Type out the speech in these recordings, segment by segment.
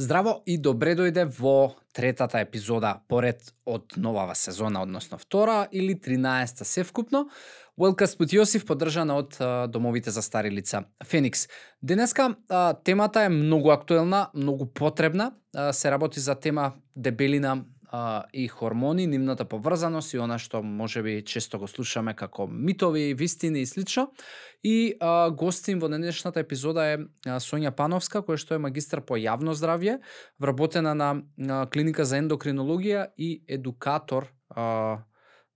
Здраво и добре дојде во третата епизода поред од новава сезона, односно втора или 13-та севкупно. Велкаст пут Јосиф поддржана од домовите за стари лица Феникс. Денеска темата е многу актуелна, многу потребна. Се работи за тема дебелина а, и хормони, нивната поврзаност и она што можеби често го слушаме како митови, вистини и слично. И а, гостин во денешната епизода е Сонја Пановска, која што е магистар по јавно здравје, вработена на, на клиника за ендокринологија и едукатор а,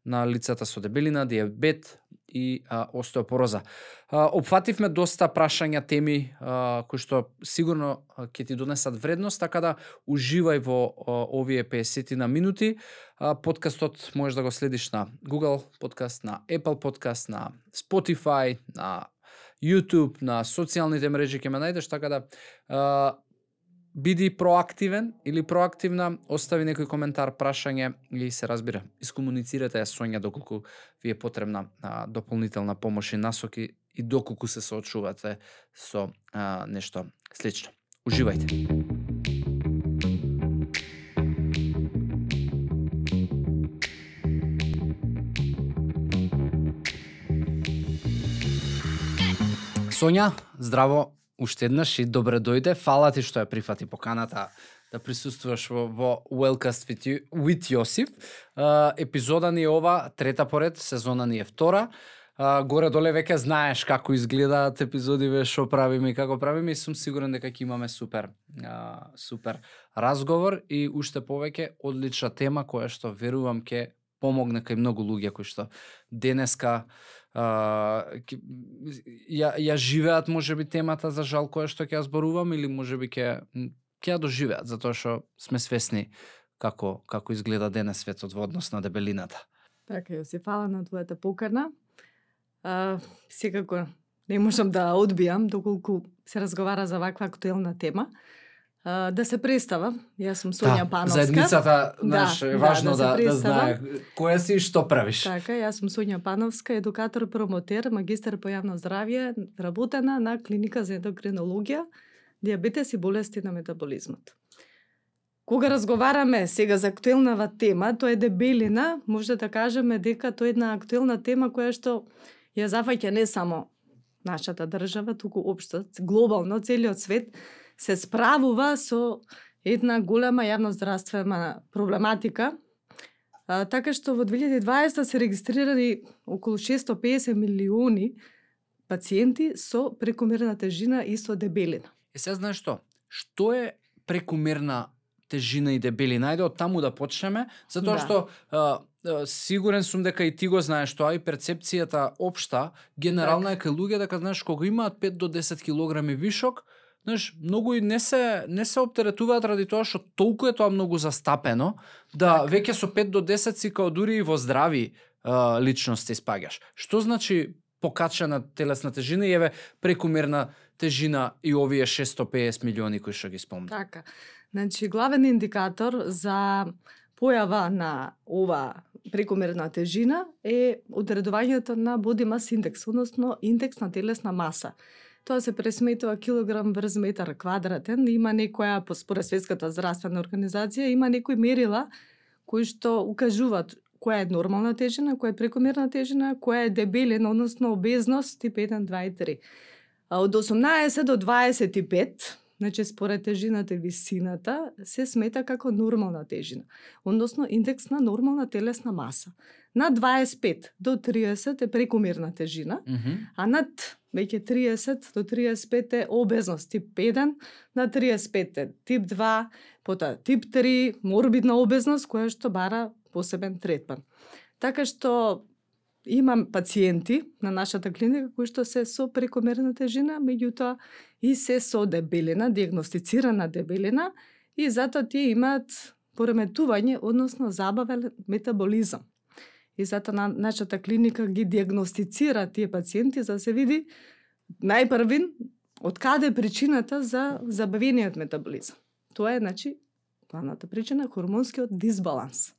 на лицата со дебелина, диабет, и а, остеопороза. А, опфативме доста прашања, теми а, кои што сигурно ќе ти донесат вредност, така да уживај во а, овие 50 на минути. А, подкастот можеш да го следиш на Google подкаст, на Apple подкаст, на Spotify, на YouTube, на социјалните мрежи ќе ме најдеш, така да а, биди проактивен или проактивна, остави некој коментар, прашање и се разбира, искомуницирате ја Сонја доколку ви е потребна а, дополнителна помош и насоки и доколку се соочувате со а, нешто слично. Уживајте. Сонја, здраво, уште еднаш и добре дојде. Фала ти што ја прифати поканата да присуствуваш во, во Wellcast with, you, with Јосиф. Uh, епизода ни е ова, трета поред, сезона ни е втора. Uh, горе доле веќе знаеш како изгледаат епизодиве, што правиме и како правиме и сум сигурен дека ќе имаме супер uh, супер разговор и уште повеќе одлична тема која што верувам ќе помогне кај многу луѓе кои што денеска ја, ја живеат можеби темата за жал која што ќе ја зборувам или можеби ќе ќе ја доживеат затоа што сме свесни како како изгледа денес светот во однос на дебелината. Така, се фала на твојата покана. А, секако не можам да одбијам доколку се разговара за ваква актуелна тема да се представам. Јас сум Сонја да, Пановска. Заедницата, знаеш, да, е важно да, да, да, да знае која си и што правиш. Така, јас сум Сонја Пановска, едукатор, промотер, магистар по јавно здравје, работена на клиника за ендокринологија, диабетес и болести на метаболизмот. Кога разговараме сега за актуелнава тема, тоа е дебелина, може да кажеме дека тоа е една актуелна тема која што ја зафаќа не само нашата држава, туку општо, глобално, целиот свет, се справува со една голема јавноздравствена проблематика, а, така што во 2020 се регистрирани околу 650 милиони пациенти со прекомерна тежина и со дебелина. Е се знаеш што? Што е прекомерна тежина и дебелина? Ајде од таму да почнеме, затоа да. што а, сигурен сум дека и ти го знаеш тоа и перцепцијата општа генерална така. е кај луѓе дека знаеш кога имаат 5 до 10 килограми вишок, знаеш, многу и не се не се оптеретуваат ради тоа што толку е тоа многу застапено да так. веќе со 5 до 10 си као дури и во здрави а, личности спаѓаш. Што значи покачена телесна тежина и еве прекумерна тежина и овие 650 милиони кои што ги спомна. Така. Значи главен индикатор за појава на ова прекумерна тежина е одредувањето на body mass index, односно индекс на телесна маса. Тоа се пресметува килограм врз метар квадратен. Има некоја, по според Светската здравствена организација, има некои мерила кои што укажуваат која е нормална тежина, која е прекомерна тежина, која е дебелина, односно обезност тип 1, 2 и 3. А од 18 до 25, значи според тежината и висината, се смета како нормална тежина, односно индекс на нормална телесна маса. На 25 до 30 е прекомерна тежина, mm -hmm. а над веќе 30 до 35 е обезност тип 1, на 35 е тип 2, потоа тип 3, морбидна обезност која што бара посебен третман. Така што имам пациенти на нашата клиника кои што се со прекомерна тежина, меѓутоа и се со дебелина, диагностицирана дебелина и затоа тие имаат пореметување, односно забавен метаболизам. И затоа на нашата клиника ги диагностицира тие пациенти за да се види најпрвин од каде е причината за забавениот метаболизам. Тоа е, значи, главната причина хормонскиот дисбаланс.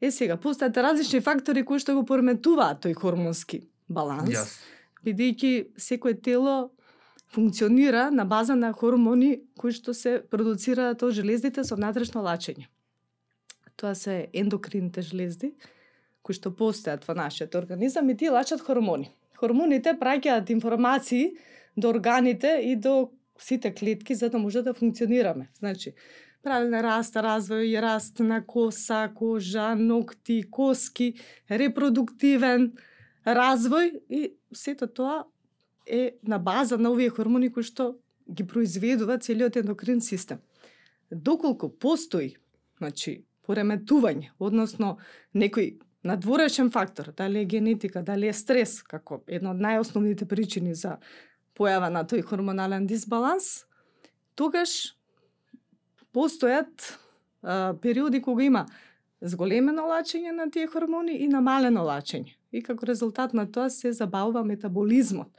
Е сега, постојат различни фактори кои што го пореметуваат тој хормонски баланс, yes. бидејќи секое тело функционира на база на хормони кои што се продуцираат од желездите со внатрешно лачење. Тоа се ендокрините железди кои што постојат во нашиот организам и тие лачат хормони. Хормоните праќаат информации до органите и до сите клетки за да може да функционираме. Значи, правилен раст, развој, раст на коса, кожа, ногти, коски, репродуктивен развој и сето тоа е на база на овие хормони кои што ги произведува целиот ендокрин систем. Доколку постои, значи, пореметување, односно некој надворешен фактор, дали е генетика, дали е стрес, како една од најосновните причини за појава на тој хормонален дисбаланс, тогаш постојат а, периоди кога има зголемено лачење на тие хормони и намалено лачење. И како резултат на тоа се забавува метаболизмот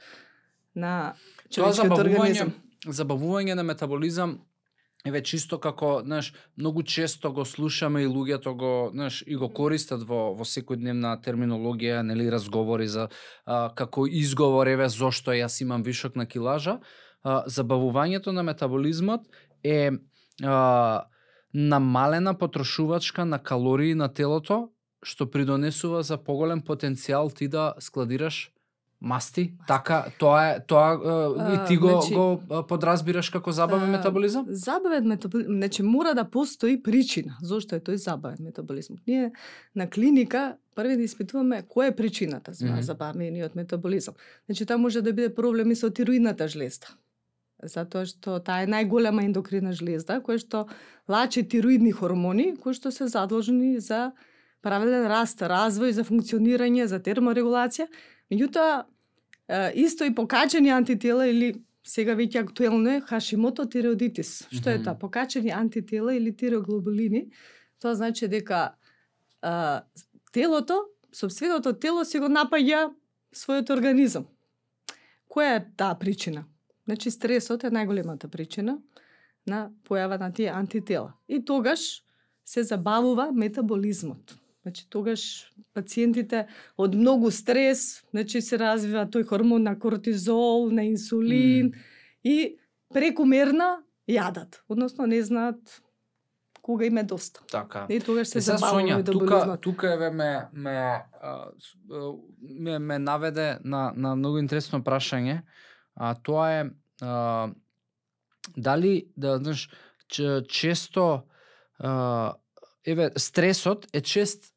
на човечкиот организам. Забавување на метаболизам еве чисто како, знаеш, многу често го слушаме и луѓето го, знаеш, и го користат во во секојдневна терминологија, нели разговори за а, како изговор еве зошто јас имам вишок на килажа. А, забавувањето на метаболизмот е а, намалена потрошувачка на калории на телото, што придонесува за поголем потенцијал ти да складираш Масти? Така, тоа е, тоа е, и ти го, значи, го подразбираш како забавен метаболизам? Забавен метаболизам, значи мора да постои причина зошто е тој забавен метаболизам. Ние на клиника први да испитуваме која е причината за mm -hmm. забавениот метаболизам. Значи тоа може да биде проблеми со тироидната жлезда. Затоа што таа е најголема ендокрина жлезда која што лачи тироидни хормони кои што се задолжени за правилен раст, развој, за функционирање, за терморегулација Меѓутоа, исто и покачени антитела или сега веќе актуелно е Хашимото тиреодитис. Што е тоа? Покачени антитела или тиреоглобулини. Тоа значи дека а, телото, собственото тело си го напаѓа својот организам. Која е таа причина? Значи стресот е најголемата причина на појава на тие антитела. И тогаш се забавува метаболизмот. Значи тогаш пациентите од многу стрес, значи се развива тој хормон на кортизол, на инсулин mm. и прекумерна јадат, односно не знаат кога им е доста. Така. И тогаш се забавува тука, тука еве ме ме, ме ме наведе на на многу интересно прашање. А тоа е а, дали да знаеш често а, еве стресот е чест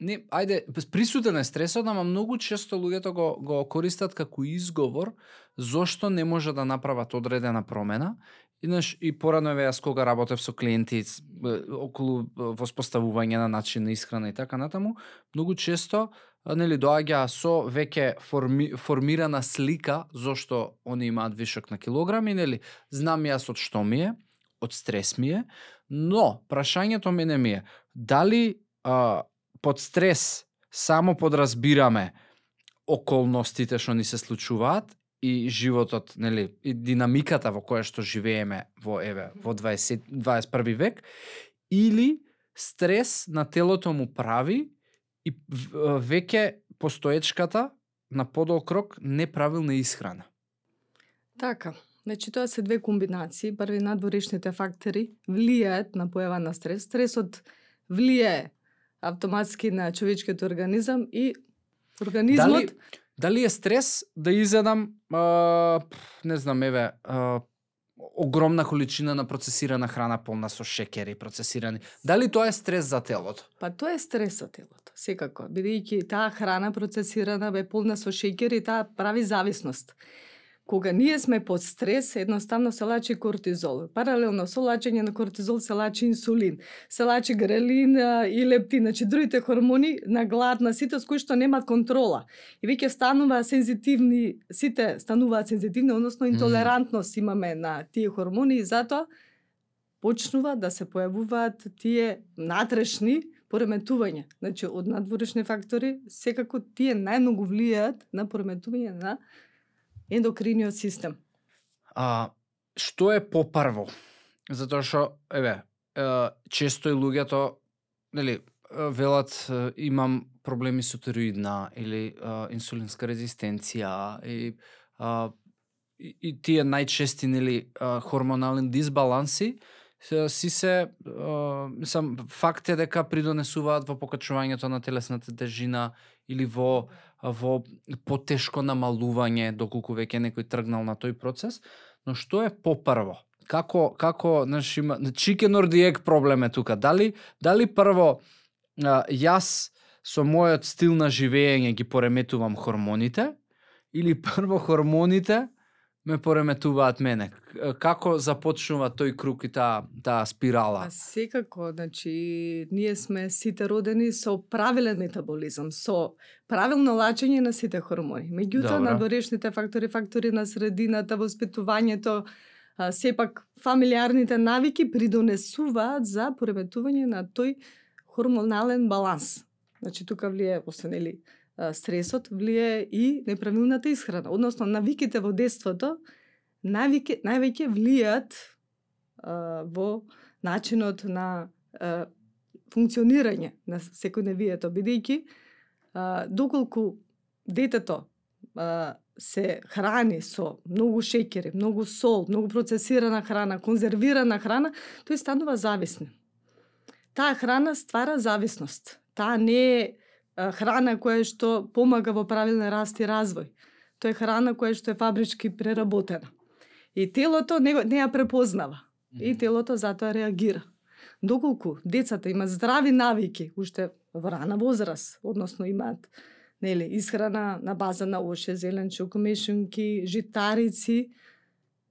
не, ајде, присутен е стресот, ама многу често луѓето го, го користат како изговор зошто не може да направат одредена промена. Инаш и порано еве јас кога работев со клиенти околу воспоставување на начин на исхрана и така натаму, многу често нели доаѓа со веќе форми, формирана слика зошто они имаат вишок на килограми, нели знам јас од што ми е, од стрес ми е, но прашањето мене ми е дали а, под стрес само подразбираме околностите што ни се случуваат и животот, нели, и динамиката во која што живееме во еве во 20 21 век или стрес на телото му прави и веќе постоечката на подолг рок неправилна исхрана. Така. Значи тоа се две комбинации. Први надворешните фактори влијаат на појава на стрес. Стресот влијае автоматски на човечкиот организам и организмот Дали, дали е стрес да изедам а, не знам еве а, огромна количина на процесирана храна полна со шекери, процесирани. Дали тоа е стрес за телото? Па тоа е стрес за телото, секако. Бидејќи таа храна процесирана бе полна со шекери, таа прави зависност кога ние сме под стрес, едноставно се лачи кортизол. Паралелно со лачење на кортизол се лачи инсулин, се лачи грелин и лептин, значи другите хормони на глад, на сите кои што немаат контрола. И веќе станува сензитивни, сите стануваат сензитивни, односно интолерантност имаме на тие хормони и затоа почнува да се појавуваат тие натрешни пореметувања. Значи, од надворешни фактори, секако тие најмногу влијаат на пореметување на ендокриниот систем? А, што е попрво? Затоа што, еве, често и луѓето, нели, велат имам проблеми со тероидна или а, инсулинска резистенција и а, и, и тие најчести нели а, хормонални дисбаланси си се сам мислам факт е дека придонесуваат во покачувањето на телесната тежина или во во потешко намалување доколку веќе некој тргнал на тој процес, но што е попрво? Како како знаеш има chicken or the egg проблем е тука. Дали дали прво јас со мојот стил на живење ги пореметувам хормоните или прво хормоните ме пореметуваат мене. Како започнува тој круг и таа таа спирала? А секако, значи, ние сме сите родени со правилен метаболизам, со правилно лачење на сите хормони. Меѓутоа, надворешните фактори, фактори на средината, воспитувањето, а, сепак фамилиарните навики придонесуваат за пореметување на тој хормонален баланс. Значи, тука влие, освен стресот, влие и неправилната исхрана. Односно, навиките во детството, навике, највеќе влијат а, во начинот на а, функционирање на секојдневието, бидејќи а, доколку детето а, се храни со многу шеќери, многу сол, многу процесирана храна, конзервирана храна, тој станува зависен. Таа храна ствара зависност. Таа не е храна која што помага во правилен раст и развој. Тоа е храна која што е фабрички преработена. И телото не, не ја препознава. И телото затоа реагира. Доколку децата имаат здрави навики, уште во рана возраст, односно имаат нели, исхрана на база на оше, зеленчук, мешунки, житарици,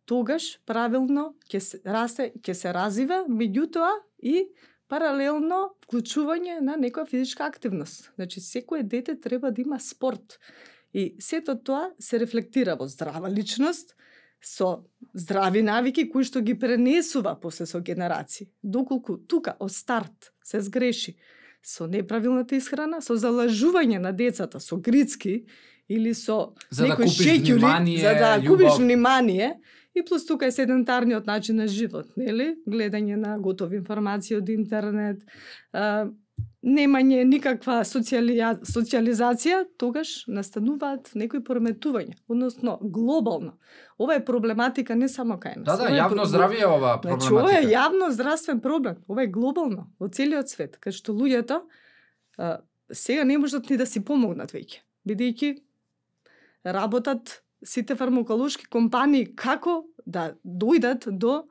тогаш правилно ќе се расте, ќе се развива, меѓутоа и паралелно вклучување на некоја физичка активност. Значи, секое дете треба да има спорт. И сето тоа се рефлектира во здрава личност, со здрави навики кои што ги пренесува после со генерации. Доколку тука од старт се сгреши со неправилната исхрана, со залажување на децата со грицки или со За да некои купиш шеќури, за да купиш внимание, и плюс тука е седентарниот начин на живот, нели? Гледање на готови информации од интернет, а, немање никаква социалија, социализација, тогаш настануваат некои пореметувања, односно глобално. Ова е проблематика не само кај нас. Да, да, јавно проблем- здравје е ова Значи, ова е проблематика. јавно здравствен проблем. Ова е глобално, во целиот свет, кај што луѓето а, сега не можат ни да си помогнат веќе, бидејќи работат сите фармаколошки компании како да дојдат до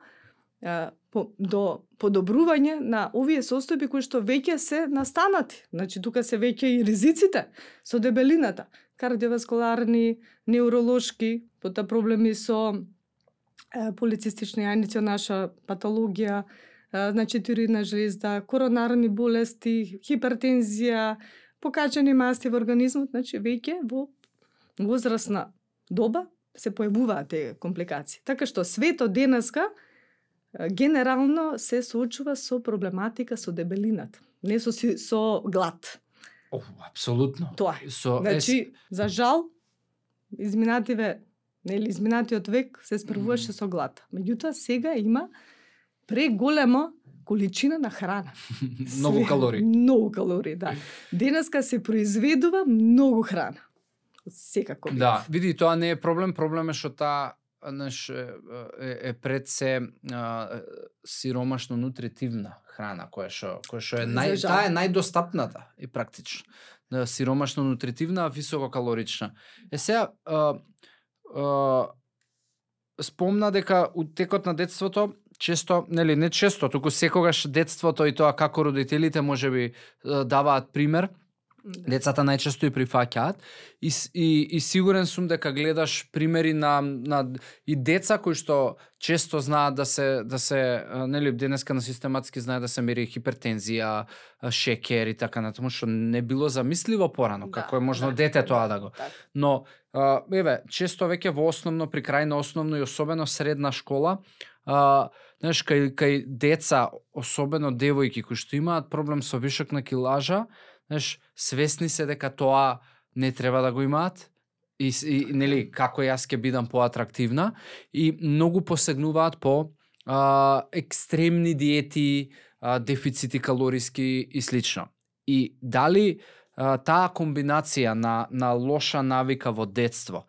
е, по, до подобрување на овие состојби кои што веќе се настанати. Значи тука се веќе и ризиците со дебелината, кардиоваскуларни, неуролошки, пота проблеми со е, полицистични јајници, наша патологија, е, значи тиридна жлезда, коронарни болести, хипертензија, покачени масти во организмот, значи веќе во возрастна доба се појавуваат тие компликации. Така што светот денеска е, генерално се соочува со проблематика со дебелината, не со со глад. О, апсолутно. Тоа е. Со Значи, за жал, изминативе, нели, изминатиот век се справуваше со глад. Меѓутоа, сега има преголема количина на храна. многу калории. Многу калории, да. Денеска се произведува многу храна. Секако вид. Да, види, тоа не е проблем, проблем е што таа знаеш, е, е, пред се а, сиромашно нутритивна храна која што која што е нај таа е најдостапната и практично. Да, сиромашно нутритивна, а висококалорична. Е сега а, а, спомна дека у текот на детството често, нели не често, туку секогаш детството и тоа како родителите можеби даваат пример, Да. децата најчесто и прифаќаат и, и, и сигурен сум дека гледаш примери на, на и деца кои што често знаат да се да се нели денеска на систематски знае да се мери хипертензија, шекер и така натаму што не било замисливо порано како е можно дете тоа да го. Така. Но еве, често веќе во основно при крај на основно и особено средна школа, а, знаеш кај кај деца, особено девојки кои што имаат проблем со вишок на килажа, знаеш, свесни се дека тоа не треба да го имаат и, и нели како јас ќе бидам поатрактивна и многу посегнуваат по а, екстремни диети, а, дефицити калориски и слично. И дали а, таа комбинација на, на лоша навика во детство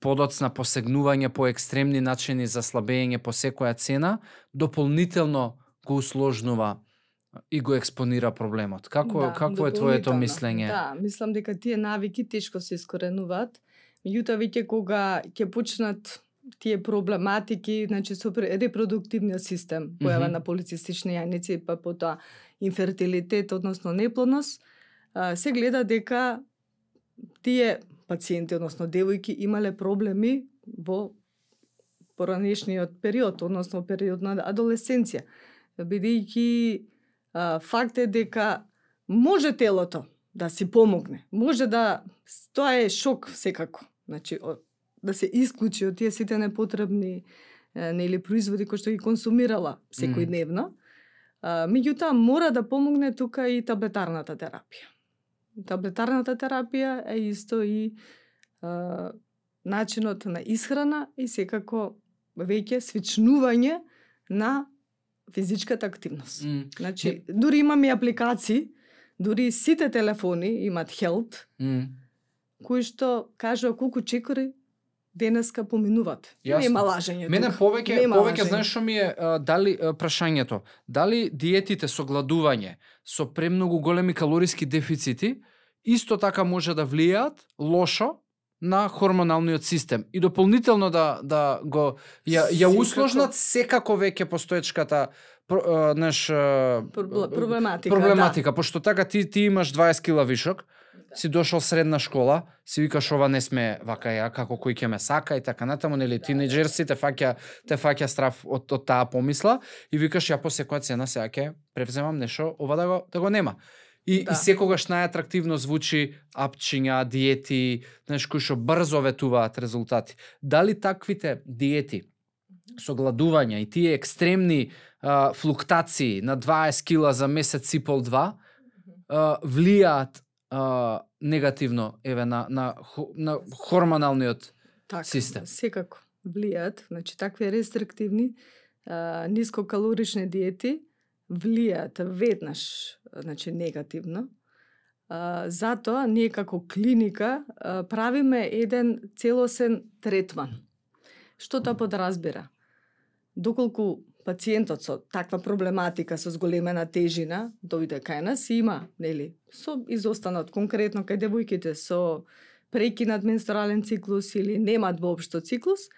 подоцна посегнување по екстремни начини за слабење по секоја цена, дополнително го усложнува и го експонира проблемот. Како Да, какво е твоето мислење? Да, мислам дека тие навики тешко се искоренуваат. Меѓутоа веќе кога ќе почнат тие проблематики, значи со репродуктивниот систем, појава Мгм. на полицистични јајници, па потоа инфертилитет, односно неплодност, се гледа дека тие пациенти, односно девојки, имале проблеми во поранешниот период, односно период на адолесценција. Бидејќи а, факт е дека може телото да си помогне. Може да тоа е шок секако. Значи да се исклучи од тие сите непотребни нели производи кои што ги консумирала секојдневно. А, меѓутоа мора да помогне тука и таблетарната терапија. Таблетарната терапија е исто и а, начинот на исхрана и секако веќе свичнување на физичката активност. М, Значи, дури имаме апликации, дури сите телефони имаат Health, м. кои што кажува колку чекори денеска поминуваат. Јасно. Нема лажење Мене повеќе Нема повеќе лажење. знаеш што ми е а, дали а, прашањето, дали диетите со гладување, со премногу големи калориски дефицити исто така може да влијаат лошо на хормоналниот систем и дополнително да да го ја ја усложнат секако веќе постоечката наш проблематика, проблематика пошто така ти ти имаш 20 кила вишок Да. си дошол средна школа, си викаш ова не сме вака ја како кој ќе ме сака и така натаму, нели тинеџерси те фаќа те фаќа страв од, од таа помисла и викаш ја по секоја цена сега ќе превземам нешто ова да го да го нема. И, Да. и секогаш најатрактивно звучи апчиња, диети, знаеш кои што брзо ветуваат резултати. Дали таквите диети со гладување и тие екстремни а, флуктации на 20 кила за месец и пол два а, влијаат а, негативно еве на на на хормоналниот така, систем. Секако влијаат, значи такви рестриктивни а, нискокалорични диети влијаат веднаш значи негативно. А, затоа ние како клиника а, правиме еден целосен третман. Што тоа подразбира? Доколку пациентот со таква проблематика со зголемена тежина дојде кај нас има, нели, со изостанот конкретно кај девојките со прекинат менструален циклус или немаат воопшто циклус,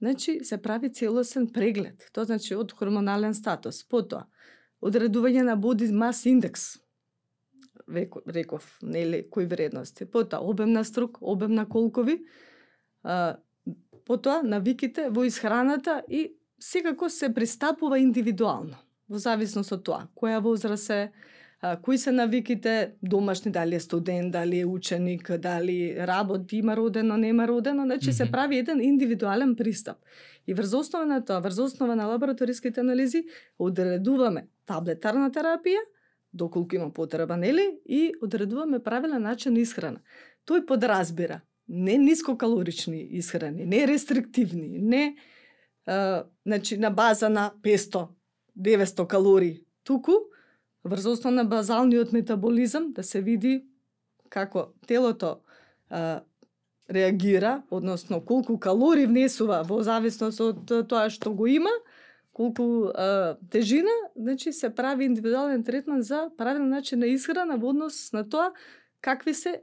значи се прави целосен преглед. Тоа значи од хормонален статус, потоа одредување на body mass index, Реко, реков, нели, кои вредности. Потоа обем на струк, обем на колкови, а, потоа навиките во исхраната и секако се пристапува индивидуално, во зависност од тоа, која возраст е, а, кои се навиките домашни, дали е студент, дали е ученик, дали работи, има родено, нема родено, значи се Мгм. прави еден индивидуален пристап. И врз основа на тоа, врз основа на лабораториските анализи, одредуваме таблетарна терапија, доколку има потреба, нели, и одредуваме правилен начин на исхрана. Тој подразбира не нискокалорични исхрани, не рестриктивни, не а, значи на база на 500 900 калории, туку врз основа на базалниот метаболизам да се види како телото а, реагира, односно колку калории внесува во зависност од тоа што го има, колку а, тежина, значи се прави индивидуален третман за правилен начин на исхрана во однос на тоа какви се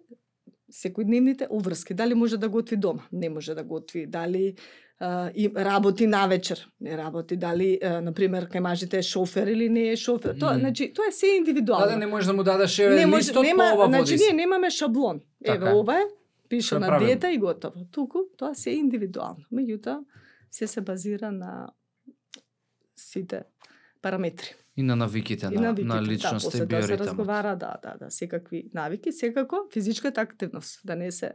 секојдневните уврски. Дали може да готви дома, не може да готви, дали а, и работи навечер, не работи, дали а, на пример кај мажите е шофер или не е шофер. Тоа, значи, тоа е се индивидуално. Да, да не можеш да му дадеш еве не може, листот нема, по ова значи ние немаме шаблон. Еве Така е. ова е, е на диета и готово. Туку тоа се е индивидуално. Меѓутоа се се базира на сите параметри. И на навиките И на, навиките, на да, личност после и тоа се биоритмот. разговара, да, да, да, секакви навики, секако физичката активност, да не се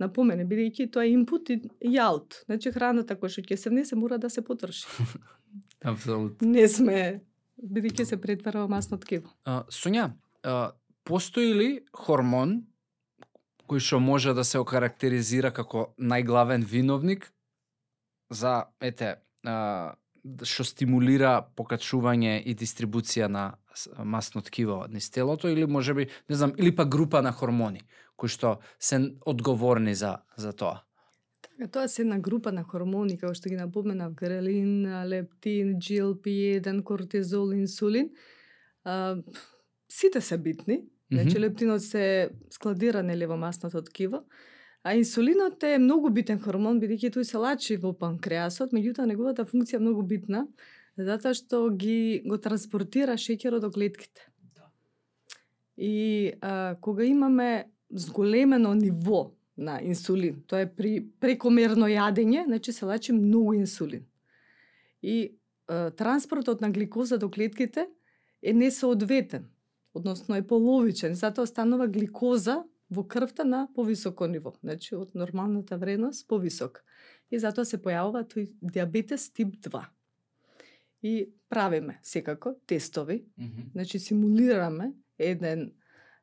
напомене, бидејќи тоа е инпут и, и аут. Значи храната која што ќе се внесе мора да се потроши. Апсолутно. не сме бидејќи се претвара во масно ткиво. А, Сонја, а, постои ли хормон кој што може да се окарактеризира како најглавен виновник за ете а, што стимулира покачување и дистрибуција на масно ткиво низ телото или можеби не знам или па група на хормони кои што се одговорни за за тоа. А тоа се една група на хормони, како што ги напоменав, грелин, лептин, GLP-1, кортизол, инсулин. А, сите се битни. Значи, Мгм. лептинот се складира нели во масното ткиво, а инсулинот е многу битен хормон, бидејќи тој се лачи во панкреасот, меѓутоа неговата функција е многу битна, затоа што ги го транспортира шеќерот до клетките. И а, кога имаме зголемено ниво на инсулин, тоа е при прекомерно јадење, значи се лачи многу инсулин. И а, транспортот на гликоза до клетките е несоодветен, односно е половичен, затоа станува гликоза во крвта на повисоко ниво, значи од нормалната вредност повисок. И затоа се појавува тој диабетес тип 2. И правиме секако тестови, значи симулираме еден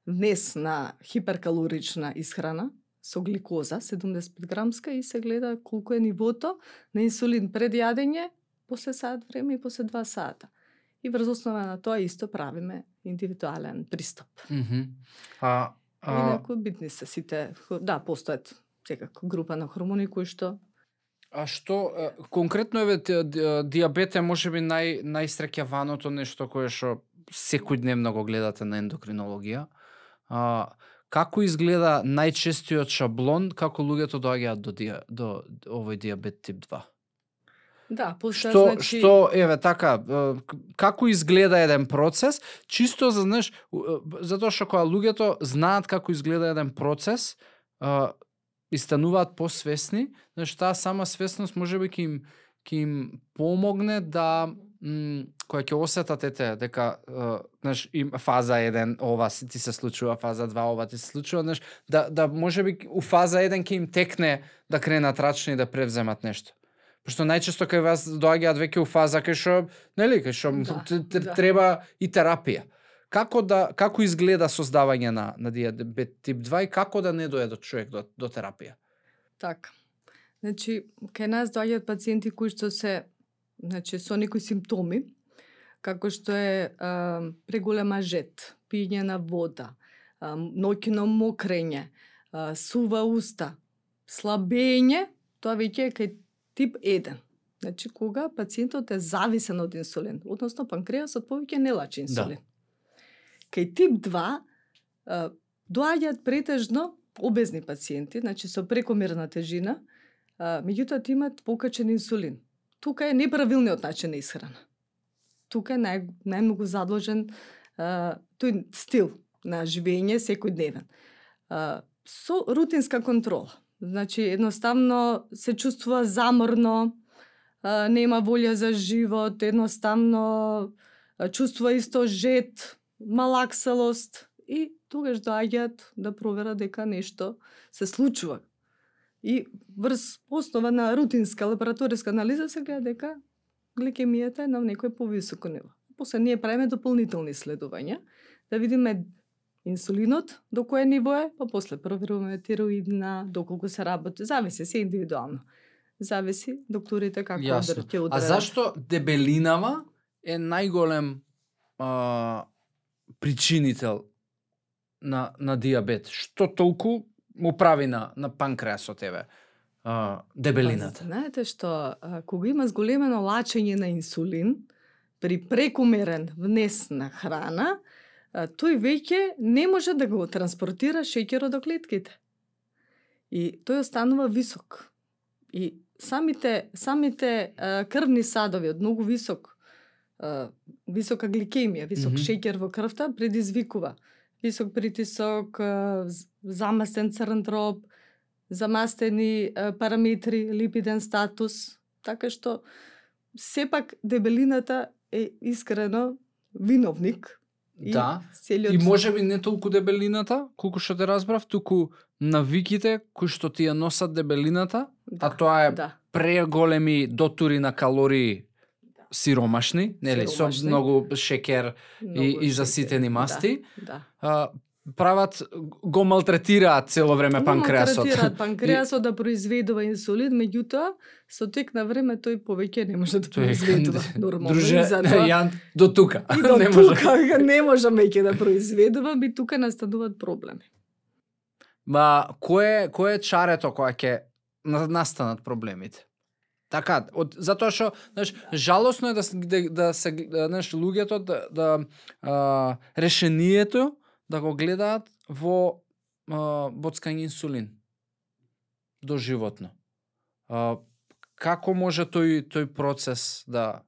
внес на хиперкалорична исхрана со гликоза 75 грамска и се гледа колку е нивото на инсулин пред јадење, после саат време и после 2 сата. И врз основа на тоа исто правиме индивидуален пристап. Мгм. А, а, Инаку битни се сите, да, постојат секако група на хормони кои што А што конкретно еве ди- ди- диабет е можеби нај најсреќаваното нешто кое што секојдневно го гледате на ендокринологија. А, како изгледа најчестиот шаблон како луѓето доаѓаат до диа, до овој диабет тип 2? Да, постоја Што значи што еве така како изгледа еден процес, чисто за знаеш затоа што кога луѓето знаат како изгледа еден процес, и стануваат посвесни, знаеш таа сама свесност можеби ќе им ќе им помогне да м, кога ќе осетат ете дека е, знаеш им фаза 1 ова ти се случува, фаза 2 ова ти се случува, знаеш да да можеби у фаза 1 ќе им текне да кренат рачни и да превземат нешто. Пошто најчесто кај вас доаѓаат веќе у фаза кај што нели кај што Да, да. треба и терапија. Како да како изгледа создавање на на диабет тип 2 и како да не дојде до човек до до терапија? Така. Значи, кај нас доаѓаат пациенти кои што се значи со некои симптоми, како што е а, преголема жет, пиење на вода, а, ноќно мокрење, а, сува уста, слабење, тоа веќе е кај тип 1. Значи, кога пациентот е зависен од инсулин, односно панкреасот повеќе не лачи инсулин. Кај тип 2 а, доаѓаат претежно обезни пациенти, значи со прекомерна тежина, меѓутоа имаат покачен инсулин. Тука е неправилниот начин на исхрана. Тука е нај, најмногу задложен а, тој стил на живење секојдневен. А, со рутинска контрола. Значи, едноставно се чувствува заморно, нема волја за живот, едноставно чувствува исто жет, малаксалост и тогаш доаѓаат да проверат дека нешто се случува. И врз основа на рутинска лабораториска анализа се гледа дека гликемијата е на некој повисоко ниво. После ние правиме дополнителни следувања, да видиме инсулинот до кое ниво е, па после проверуваме тироидна, доколку се работи, зависи се индивидуално. Зависи докторите како Јасно. да ќе А зашто дебелинава е најголем а, причинител на на диабет? Што толку му прави на на панкреасот еве? А, дебелината. Па, знаете што, а, кога има зголемено лачење на инсулин, при прекумерен внес на храна, тој веќе не може да го транспортира шеќерот до клетките. И тој останува висок. И самите самите крвни садови од многу висок висока гликемија, висок Мгм. шеќер во крвта предизвикува висок притисок, замастен црн дроб, замастени параметри, липиден статус, така што сепак дебелината е искрено виновник. И Да. Целиот... И можеби не толку дебелината, колку што те разбрав, туку навиките кои што ти ја носат дебелината, да, а тоа е да, преголеми дотури на калории сиромашни, нели, со многу шеќер и, многу и шеќер, заситени масти, Да, да. а, прават го малтретираат цело време Го панкреасот. малтретираат панкреасот да произведува инсулин, меѓутоа со тек на време тој повеќе не може да произведува нормално. Друже, затоа Јан, до тука. и до не може. тука не може веќе да произведува, би тука настануваат проблеми. Ма, кој е, кој е чарето кога ќе на- настанат проблемите. Така, од затоа што, знаеш, жалосно е да да, да се да, знаеш, луѓето да, да а, решението да го гледаат во а, боцкање инсулин доживотно. А, како може тој тој процес да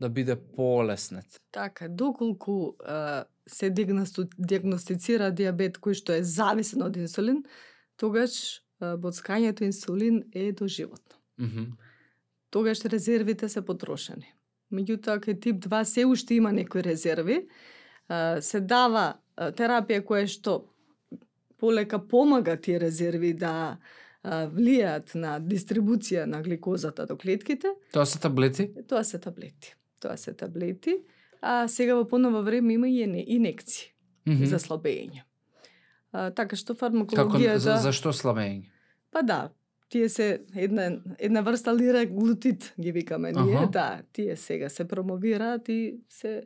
да биде полеснет? Така, доколку а, се диагностицира диабет кој што е зависен од инсулин, тогаш а, боцкањето инсулин е доживотно. Мгм. Тогаш резервите се потрошени. Меѓутоа, кај тип 2 се уште има некои резерви. Се дава терапија која што полека помага тие резерви да а, влијаат на дистрибуција на гликозата до клетките, Тоа се таблети? Тоа се таблети. Тоа се таблети. А сега во поново време има и инекции Мгм. за слабење. А, така што Како фармакологијата... за, зашто слабење? Па да, тие се една, една врста лираглутид, ги викаме ние. Аха. Да, тие сега се промовираат и се...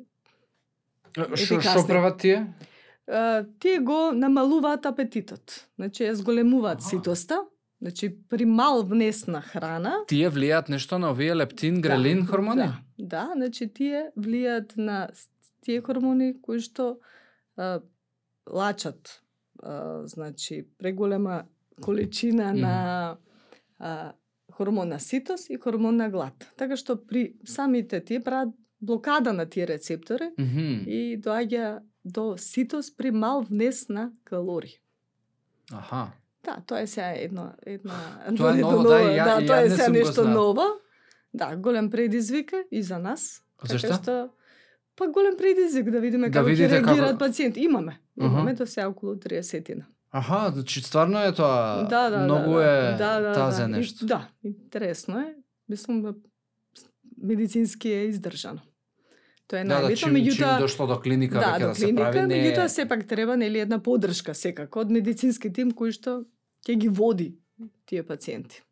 Што што прават тие? А, тие го намалуваат апетитот. Значи, ја зголемуваат Аха. ситоста. Значи, при мал внес на храна, Тие влијаат нешто на овие лептин, грелин хормони? Да, да, значи тие влијаат на тие хормони кои што а, лачат а, значи преголема количина Мгм. на а, хормон на ситост и хормон на глад. Така што при самите тие прават блокада на тие рецептори Мгм. и доаѓа до ситост при мал внес на калории. Аха. Да, тоа е сега едно, една... Тоа е ново, да, ја- да, тоа е сега нешто ново. Да, голем предизвик и за нас. Зашто? Така што, па голем предизвик да видиме Да како ќе видите како- реагираат пациенти. Имаме. Аха. Имаме до сега околу 30 Аха, значи стварно е тоа. Да, да, многу да, е да, да, тазе да. нешто. И, да, интересно е. Мислам да медицински е издржано. Тоа е да, да, најбитно, чим, чим меѓутоа дошло до клиника да, веќе до да се клиника, прави, не меѓутоа сепак треба нели една поддршка секако од медицински тим кој што ќе ги води тие пациенти.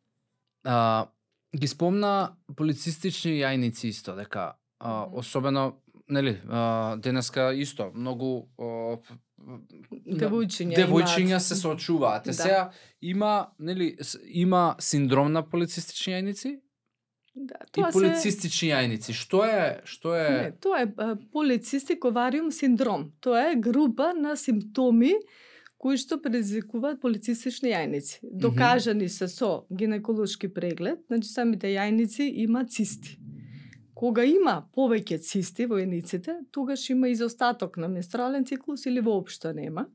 А, ги спомна полицистични јајници исто, дека а, особено, нели, а, денеска исто, многу а, Девојчиња девојчиња се соочуваат. Да. Сега има, нели, има синдром на полицистични јајници Да, и тоа се полицистични јајници. Што е, што е? Не, тоа е а, полицистик овариум синдром. Тоа е група на симптоми кои што предизвикуваат полицистични јајници. Докажани се со гинеколошки преглед, значи самите јајници има цисти. Кога има повеќе цисти во јајниците, тогаш има изостаток на менструален циклус или воопшто нема.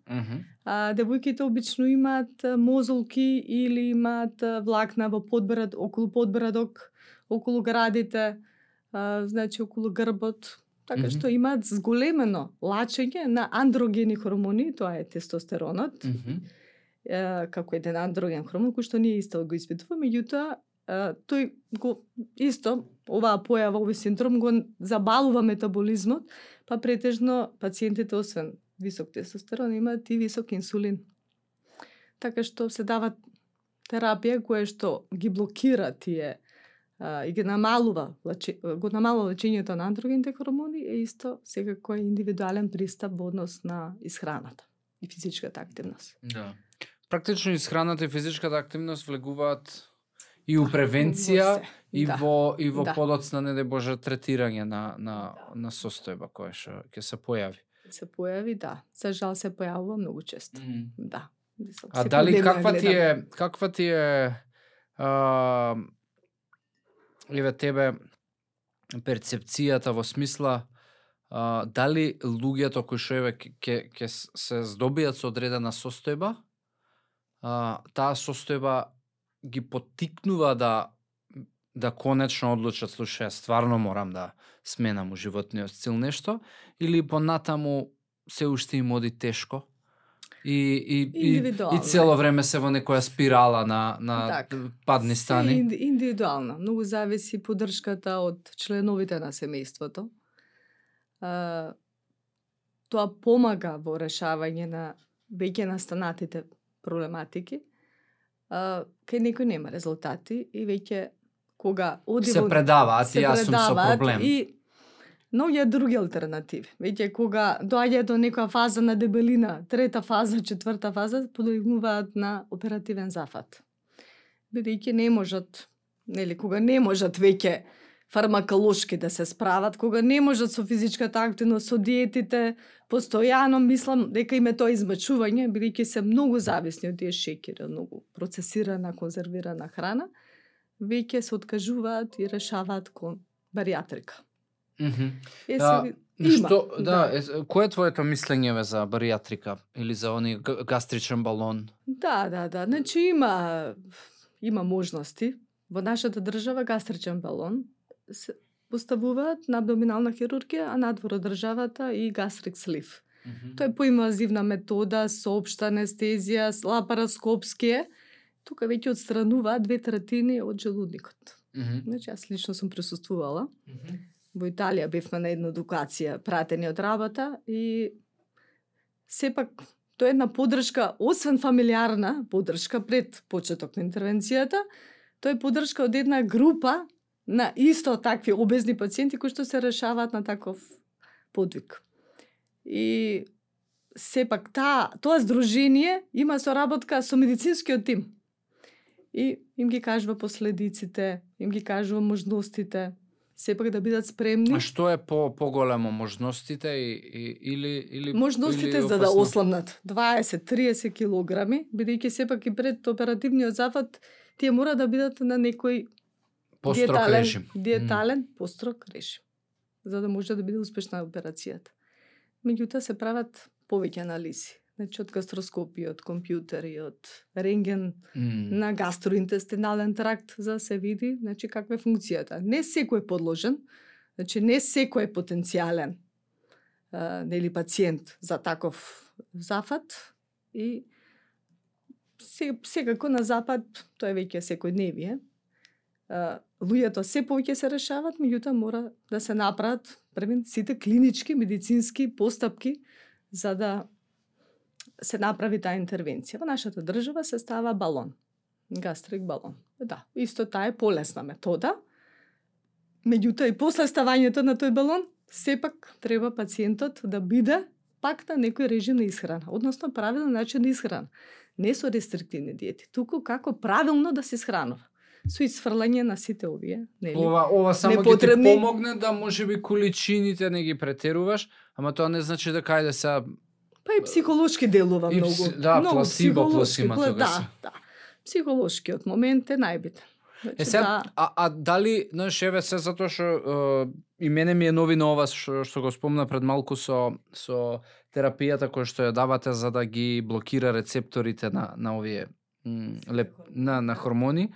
А, девојките обично имаат мозолки или имаат влакна во подбрад, околу подбрадок, околу градите, а, значи околу грбот, така Мгм. што имаат зголемено лачење на андрогени хормони, тоа е тестостеронот, Мгм. е, како еден андроген хормон кој што ние исто го испитуваме, меѓутоа тој го исто оваа појава, овој синдром го забалува метаболизмот, па претежно пациентите освен висок тестостерон имаат и висок инсулин. Така што се дава терапија која што ги блокира тие а, и ги намалува, го намалува лечењето на андрогените хормони, е исто секако е индивидуален пристап во однос на исхраната и физичката активност. Да. Практично исхраната и физичката активност влегуваат и у превенција Во се. и Да. во и во Да. подоцна не Боже третирање на на на состојба која што ќе се појави. се појави, да. За жал се појавува многу често. Да. Мислам, А дали ја каква ти е каква ти е а, еве тебе перцепцијата во смисла а, дали луѓето кои што еве ќе ќе се здобијат со одредена состојба а, таа состојба ги потикнува да да конечно одлучат слушај, стварно морам да сменам у животниот стил нешто или понатаму се уште им оди тешко? И и и, и цело време се во некоја спирала на на Така. падни Се стани. инди- индивидуално. Многу зависи поддршката од членовите на семејството. А, тоа помага во решавање на веќе настанатите проблематики. А, кај некој нема резултати и веќе кога оди Се се и јас сум со проблем. И многу други алтернативи. Веќе кога доаѓа до некоја фаза на дебелина, трета фаза, четврта фаза, подигнуваат на оперативен зафат. бидејќи не можат, нели, кога не можат веќе фармаколошки да се справат, кога не можат со физичката активност, со диетите, постојано мислам дека им е тоа измачување, бидејќи се многу зависни од тие шекери, многу процесирана, конзервирана храна, веќе се откажуваат и решаваат кон бариатрика. Mm -hmm. Е, Да, Што, да, е, кое е твоето мислење за баријатрика или за они гастричен балон? Да, да, да. Значи има има можности. Во нашата држава гастричен балон се поставуваат на абдоминална хирургија, а надвор од државата и гастрик слив. Тоа е поинвазивна метода со општа анестезија, лапароскопски е. Тука веќе отстрануваат две третини од желудникот. Мгм. Значи, јас лично сум присуствувала. Мгм. Во Италија бевме на една едукација пратени од работа и сепак тоа е една подршка, освен фамилиарна подршка пред почеток на интервенцијата, тоа е подршка од една група на исто такви обезни пациенти кои што се решаваат на таков подвиг. И сепак таа тоа здружение има соработка со медицинскиот тим. И им ги кажува последиците, им ги кажува можностите, сепак да бидат спремни. А што е по поголемо можностите и, и или или Можностите или за да опасно? осламнат 20-30 килограми, бидејќи сепак и пред оперативниот зафат тие мора да бидат на некој построг диетален, режим. диетален построг режим, за да може да биде успешна операцијата. Меѓутоа се прават повеќе анализи. Значи од гастроскопија, од компјутери, од рентген М. на гастроинтестинален тракт за да се види значи каква е функцијата. Не секој е подложен, значи не секој е потенцијален а, нели пациент за таков зафат и се, секако на запад тоа е веќе секојдневие. А, луѓето се повеќе се решават, меѓутоа мора да се направат првен сите клинички медицински постапки за да се направи таа интервенција. Во нашата држава се става балон, гастрик балон. Да, исто таа е полесна метода. Меѓутоа и после ставањето на тој балон, сепак треба пациентот да биде пак на некој режим на исхрана, односно правилен начин на исхрана. Не со рестриктивни диети, туку како правилно да се исхранува. Со исфрлање на сите овие, нели? Ова ова само Непотребни- ти помогне да можеби количините не ги претеруваш, ама тоа не значи дека ајде се Па и психолошки делува И многу. да, многу пласибо плюс психолошки, има пла- тогаш. Да, да. Психолошкиот момент е најбитен. Значи, Е сега, да, а, а дали, знаеш, еве се затоа што и мене ми е новина ова што, што го спомна пред малку со со терапијата која што ја давате за да ги блокира рецепторите на на овие леп, на на хормони.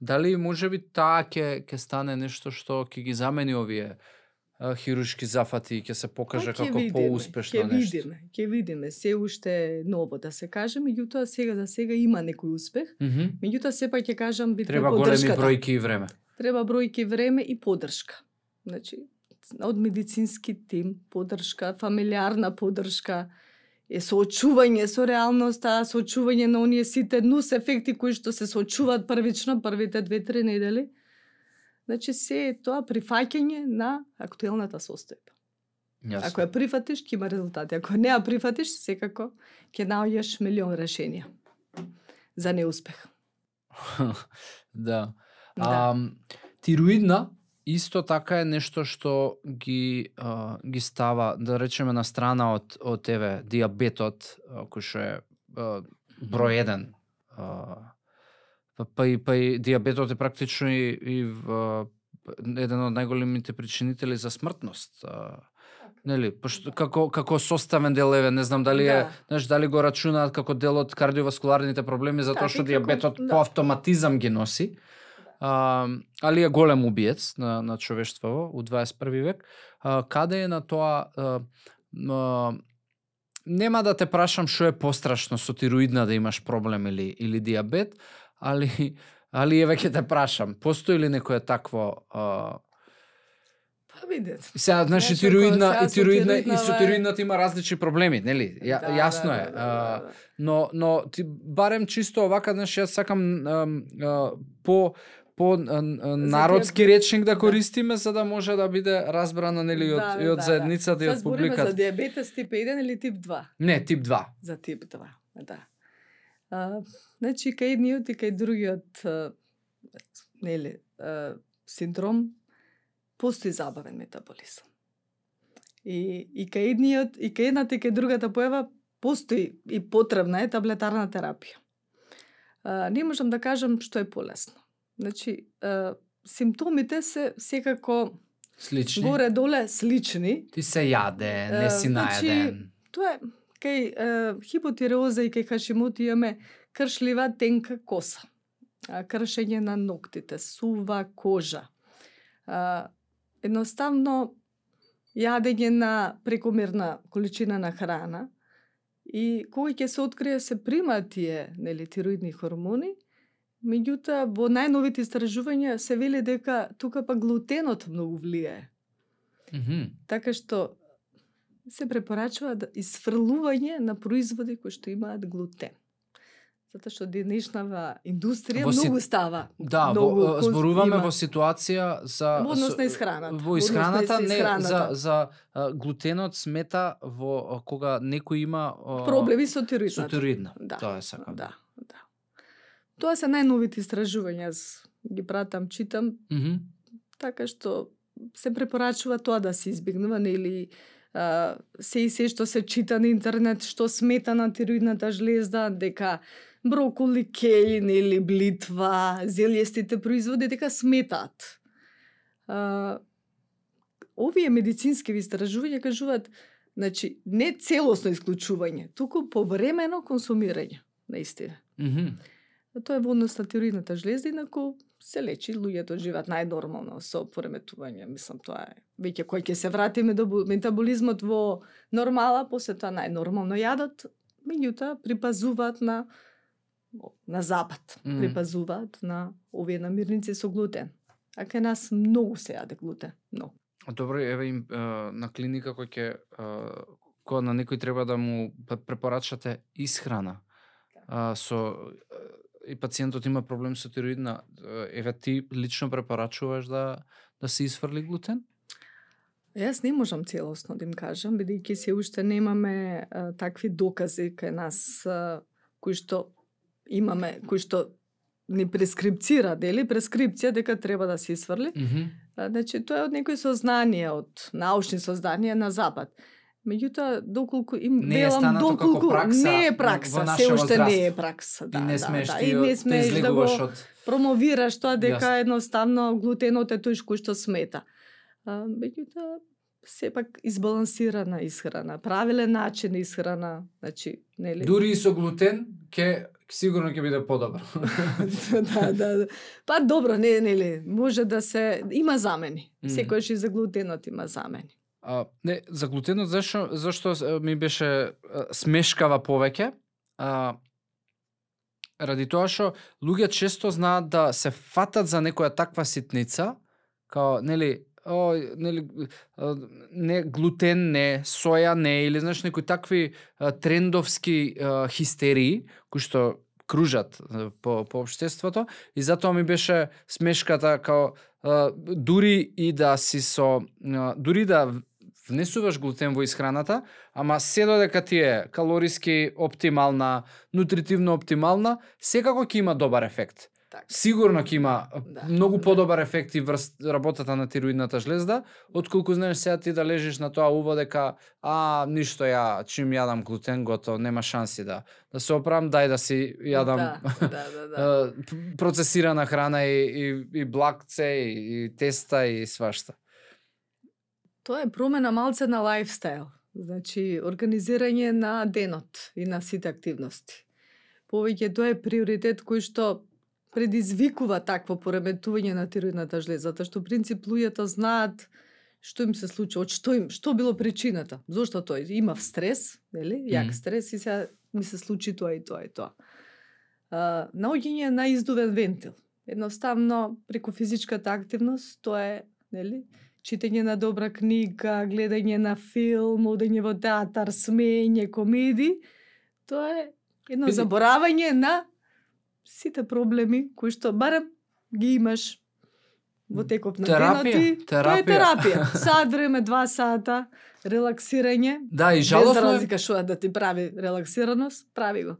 Дали можеби таа ќе ќе стане нешто што ќе ги замени овие а, хируршки зафати и ќе се покаже Па, ќе како поуспешно ќе нешто. видиме, ќе видиме. Се уште ново да се каже, меѓутоа сега за сега има некој успех. Мгм. Меѓутоа сепак ќе кажам битна Треба големи бројки и време. Треба бројки време и поддршка. Значи, од медицински тим, поддршка, фамилиарна поддршка, е соочување со реалноста, соочување на оние сите нус ефекти кои што се соочуваат првично првите две-три недели. Значи се е тоа прифаќање на актуелната состојба. Јасно. Ако ја прифатиш, ќе има резултати. Ако не ја прифатиш, секако ќе наоѓаш милион решенија за неуспех. да. Да. А, тироидна исто така е нешто што ги а, ги става да речеме на страна од од еве диабетот кој што е а, број еден. А, па, па и па и диабетот е практично и, и в, еден од најголемите причинители за смртност. А, нели, пошто како како составен дел еве, не знам дали е, Да. знаеш, дали го рачунаат како дел од кардиоваскуларните проблеми затоа Така, што диабетот да. по автоматизам ги носи. А, али е голем убиец на, на човештво у 21 век. А, каде е на тоа а, а, нема да те прашам што е пострашно со тироидна да имаш проблем или или диабет, али али еве ќе те прашам, постои ли некое такво а, Па видете. Сега, значи Знаеш, и со тироидна и тироидна, со бе- тироидната има различни проблеми, нели? Ја, Да, јасно да, е. да, да, а, да, да. но но ти барем чисто овака, значи јас сакам ам, а, по по а, а, народски речник да да. користиме за да може да биде разбрана нели и од Да, и од да, заедницата и Сега од збориме за публиката. диабетес тип 1 или тип 2? Не, тип 2. За тип 2, да. А, значи, кај едниот и кај другиот а, нели, е, синдром, постои забавен метаболизам. И, и кај едниот, и кај едната и кај другата појава постои и потребна е таблетарна терапија. А, не можам да кажам што е полесно. Значи, а, симптомите се секако Слични. горе-доле слични. Ти се јаде, не си значи, наеден. Тоа е кај е, хипотиреоза и кај хашимоти имаме кршлива тенка коса, кршење на ноктите, сува кожа. А, едноставно јадење на прекомерна количина на храна и кога ќе се открие се примаат тие нели тироидни хормони, меѓутоа во најновите истражувања се вели дека тука па глутенот многу влијае. Мгм. Така што се препорачува да изфрлување на производи кои што имаат глутен. Затоа што денешнава индустрија Во си- многу става. Да, многу во, зборуваме има. во ситуација за Во однос со- на исхраната. Во исхраната, не исхраната. за за глутенот смета во кога некој има проблеми со со тироидната. тироидна. Да. Тоа е сакам. Да, да. Тоа се најновите истражувања, аз ги пратам, читам, Мгм. така што се препорачува тоа да се избегнува, нели а, се и се што се чита на интернет, што смета на тироидната жлезда, дека броколи, кејн или блитва, зелјестите производи, дека сметаат. А, овие медицински истражувања кажуваат, значи, не целосно исклучување, туку повремено консумирање, наистина. Мгм. А Тоа е во однос на тироидната жлезда, инаку се лечи, луѓето живеат најнормално со пореметување. Мислам, тоа е веќе кој ќе се вратиме до метаболизмот во нормала, после тоа најнормално јадат, меѓутоа припазуваат на на запад, Мм. припазуваат на овие намирници со глутен. А кај нас многу се јаде глутен, многу. Добро, еве им на клиника кој ќе кога на некој треба да му препорачате исхрана. А, со и пациентот има проблем со тироидна, еве ти лично препорачуваш да да се изфрли глутен? Јас не можам целосно да им кажам, бидејќи се уште немаме а, такви докази кај нас а, кои што имаме, кои што ни прескрипцира, дели прескрипција дека треба да се изфрли. Мгм. А, Значи тоа е од некои сознанија, од научни сознанија на запад. Меѓутоа, доколку им Не е велам доколку пракса не е во пракса, се уште не е пракса, да, и не да, смееш да, ти, и не те смееш да го од промовираш тоа дека Јасно. едноставно глутенот е тој што смета. А, меѓутоа, сепак избалансирана исхрана, правилен начин на исхрана, значи, нели? Дури и со глутен, ќе сигурно ќе биде подобро. да, да, да. Па добро, не, нели, може да се има замени. Мм. Секојаш и за глутенот има замени. А, не, за глутенот зашо зашто ми беше смешкава повеќе. А, ради тоа што луѓе често знаат да се фатат за некоја таква ситница, као нели о, нели не глутен не, соја не или знаеш некои такви а, трендовски а, хистерии кои што кружат по по обштеството и затоа ми беше смешката као а, дури и да си со а, дури да внесуваш глутен во исхраната, ама се додека ти е калориски оптимална, нутритивно оптимална, секако ќе има добар ефект. Така. Сигурно ќе има Да, многу подобар ефект и врз работата на тироидната жлезда, отколку знаеш сега ти да лежиш на тоа уво дека а ништо ја чим јадам глутен готово, нема шанси да да се оправам, дај да си јадам Да, да, да, да. процесирана храна и, и, и блакце и, и теста и свашта. Тоа е промена малце на лайфстайл. Значи, организирање на денот и на сите активности. Повеќе тоа е приоритет кој што предизвикува такво пореметување на тироидната жлеза, затоа што принцип луѓето знаат што им се случи, од што им, што било причината. Зошто тој имав стрес, нели? Јак Мгм. стрес и сега ми се случи тоа и тоа и тоа. А, наоѓање на издувен вентил. Едноставно преку физичката активност тоа е, нели, читање на добра книга, гледање на филм, одење во театар, смеење, комеди, тоа е едно заборавање на сите проблеми кои што барем ги имаш во теков на Терапија, денот и тоа е терапија. Сат време, два сата, релаксирање, Да, и без жалосно е, разлика што да ти прави релаксираност, прави го.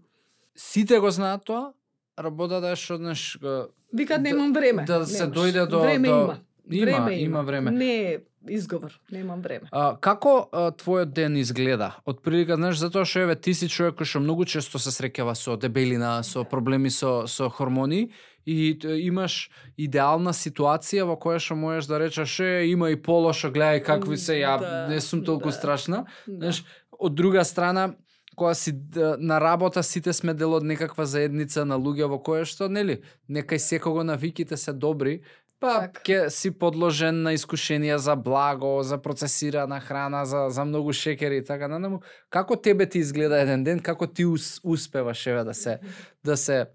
сите го знаат тоа, работата е што го- Викат Да- немам време. да се Немаш. дојде до- време до- има. Има, време има време. Не е изговор, немам време. А, како а, твојот ден изгледа? Од прилика, знаеш, затоа што еве ти си човек кој што многу често се среќава со дебелина, со проблеми со со хормони и имаш идеална ситуација во која што можеш да речеш е има и полошо, гледај какви се ја Да, не сум толку да. страшна. Да. Знаеш, од друга страна кога си на работа сите сме дел од некаква заедница на луѓе во која што нели некај секого навиките се добри па Така. ќе си подложен на искушенија за благо, за процесирана храна, за за многу шекери и така натаму. Како тебе ти изгледа еден ден, како ти ус, успеваш еве да се да се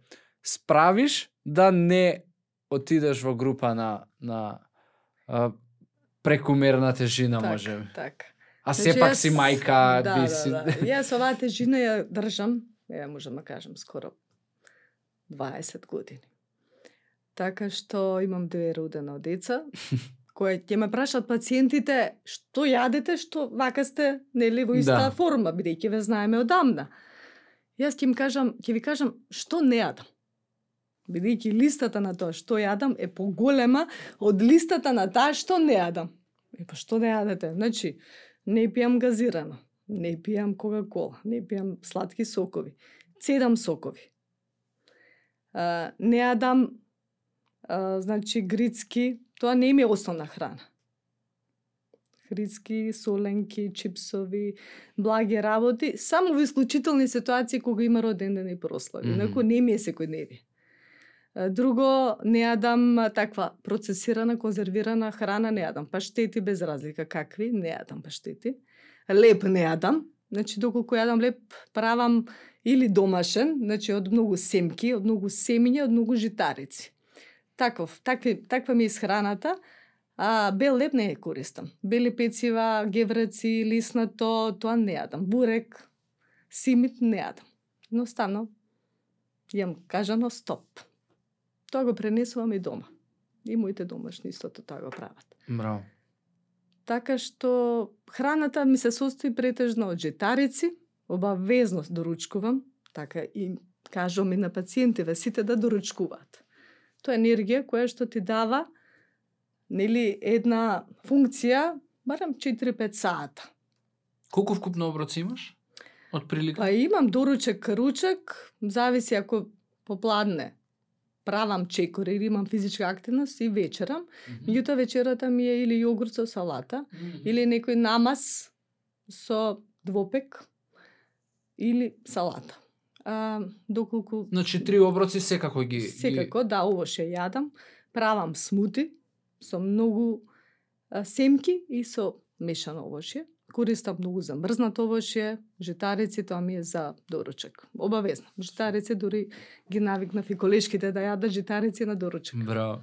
справиш да не отидеш во група на на а, прекумерна тежина Так, може. Така. А Значи, сепак јас- си мајка, да, би да, си да. Јас оваа тежина ја држам, ја можам да кажам, скоро 20 години. Така што имам две родено деца, кои ќе ме прашат пациентите што јадете, што вака сте нели во иста Да. форма, бидејќи ве знаеме одамна. Јас ќе им кажам, ќе ви кажам што не јадам. Бидејќи листата на тоа што јадам е поголема од листата на таа што не јадам. Е па што не јадете? Значи, не пијам газирано, не пијам кока-кола, не пијам сладки сокови, цедам сокови. А, не јадам а, значи грицки, тоа не ми е основна храна. Грицки, соленки, чипсови, благи работи, само во исклучителни ситуации кога има роден ден и прослави. Мгм. Инаку не ми е секојдневие. Друго, не јадам таква процесирана, конзервирана храна, не јадам. Паштети без разлика какви, не јадам паштети. Леп не јадам. Значи, доколку јадам леп, правам или домашен, значи од многу семки, од многу семиња, од многу житарици. Таков, такви, таква ми е исхраната. А бел леп не ја користам. Бели пецива, гевреци, лиснато, тоа не јадам. Бурек, симит не јадам. Едноставно, јам кажано стоп. Тоа го пренесувам и дома. И моите домашни истото тоа го прават. Браво. Така што храната ми се состои претежно од житарици, обавезно доручкувам, така и кажувам и на пациентиве сите да доручкуваат. Тоа е енергија која што ти дава нели една функција барем 4-5 сата. Колку вкупно оброци имаш? Од прилика? Па имам доручек, ручек, зависи ако попладне правам чекор или имам физичка активност и вечерам. Меѓутоа вечерата ми е или јогурт со салата, или некој намаз со двопек или салата. А, доколку Значи три оброци секако ги секако да овоше јадам, правам смути со многу а, семки и со мешано овошје. Користам многу замрзнато овошје, житарици, тоа ми е за доручек. Обавезно. Житарици дури ги навикнав и колешките да јадат житарици на доручек. ги Браво.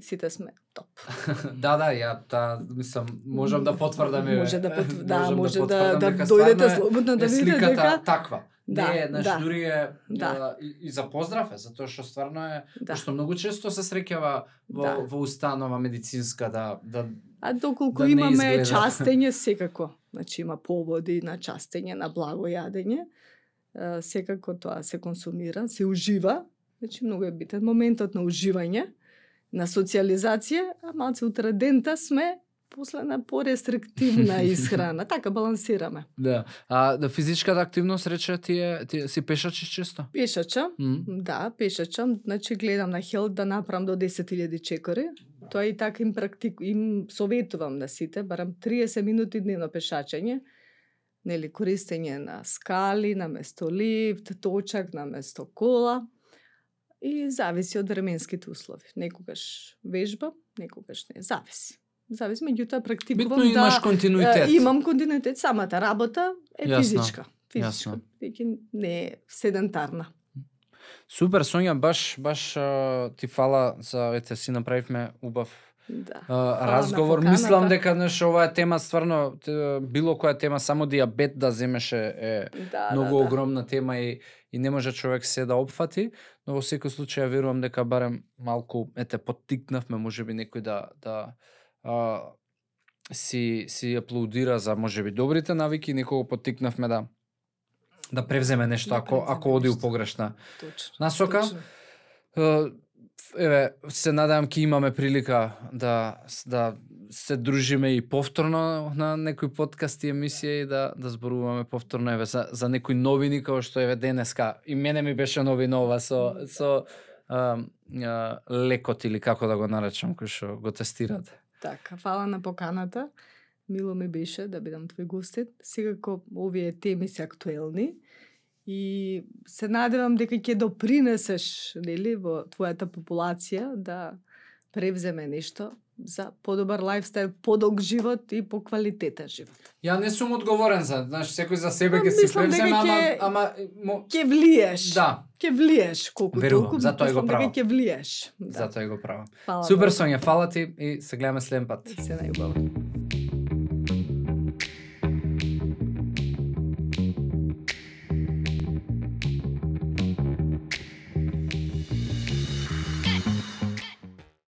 Сите сме топ. да, да, ја та мислам можам да потврдам. Може да потв- да, Можам може да, да, дека дојдете слободно да видите сликата дека таква. Да, не е, значи да. дури е Да. и, и за поздрав е, затоа што стварно е да. што многу често се среќава во Да. во установа медицинска да да А доколку да имаме изгледа. частење секако, значи има поводи на частење, на благо јадење, секако тоа се консумира, се ужива, значи многу е битен моментот на уживање, на социализација, а малце утредента сме после на порестриктивна исхрана, така балансираме. да. А да физичката активност рече ти е ти си пешачиш често? Пешачам, М? Да, пешачам, значи гледам на хелт да направам до 10.000 чекори. Тоа и така им практик им советувам на сите, барам 30 минути дневно пешачење. Нели користење на скали, на место лифт, точак на место кола. И зависи од временските услови. Некогаш вежбам, некогаш не, зависи. Зависи, меѓутоа практикувам Битно имаш да континуитет. Имам континуитет, самата работа е Јасно, физичка. Физичка. Веќе не е седентарна. Супер Сонја, баш баш ти фала за ете си направивме убав Да. на разговор. Мислам дека знаеш оваа тема стварно било која тема само диабет да земеше е Да, многу да, да. огромна тема и и не може човек се да опфати, но во секој случај ја верувам дека барем малку ете поттикнавме можеби некој да да а, си си аплаудира за можеби добрите навики, некого поттикнавме да да превземе нешто Да ако превземе ако оди у погрешна Точно. насока. точно. Еве се надевам ќе имаме прилика да да се дружиме и повторно на некои подкасти емисија и да да зборуваме повторно еве за за некои новини како што еве денеска и мене ми беше новина ова со со а, а, лекот или како да го наречам кој што го тестирате. Така, фала на поканата. Мило ми беше да бидам твој гостин. Секако овие теми се актуелни и се надевам дека ќе допринесеш нели во твојата популација да превземе нешто за подобар лајфстайл, подолг живот и поквалитетен живот. Ја не сум одговорен за, знаеш, секој за себе ќе дека превземе, ама ама мо, Ќе влиеш. да, Ќе влиеш колку Верувам, толку, затоа и го правам. ќе влиеш. Да. затоа го правам. Фала Супер. Сонја, фала ти и се гледаме следен пат. Се најубаво.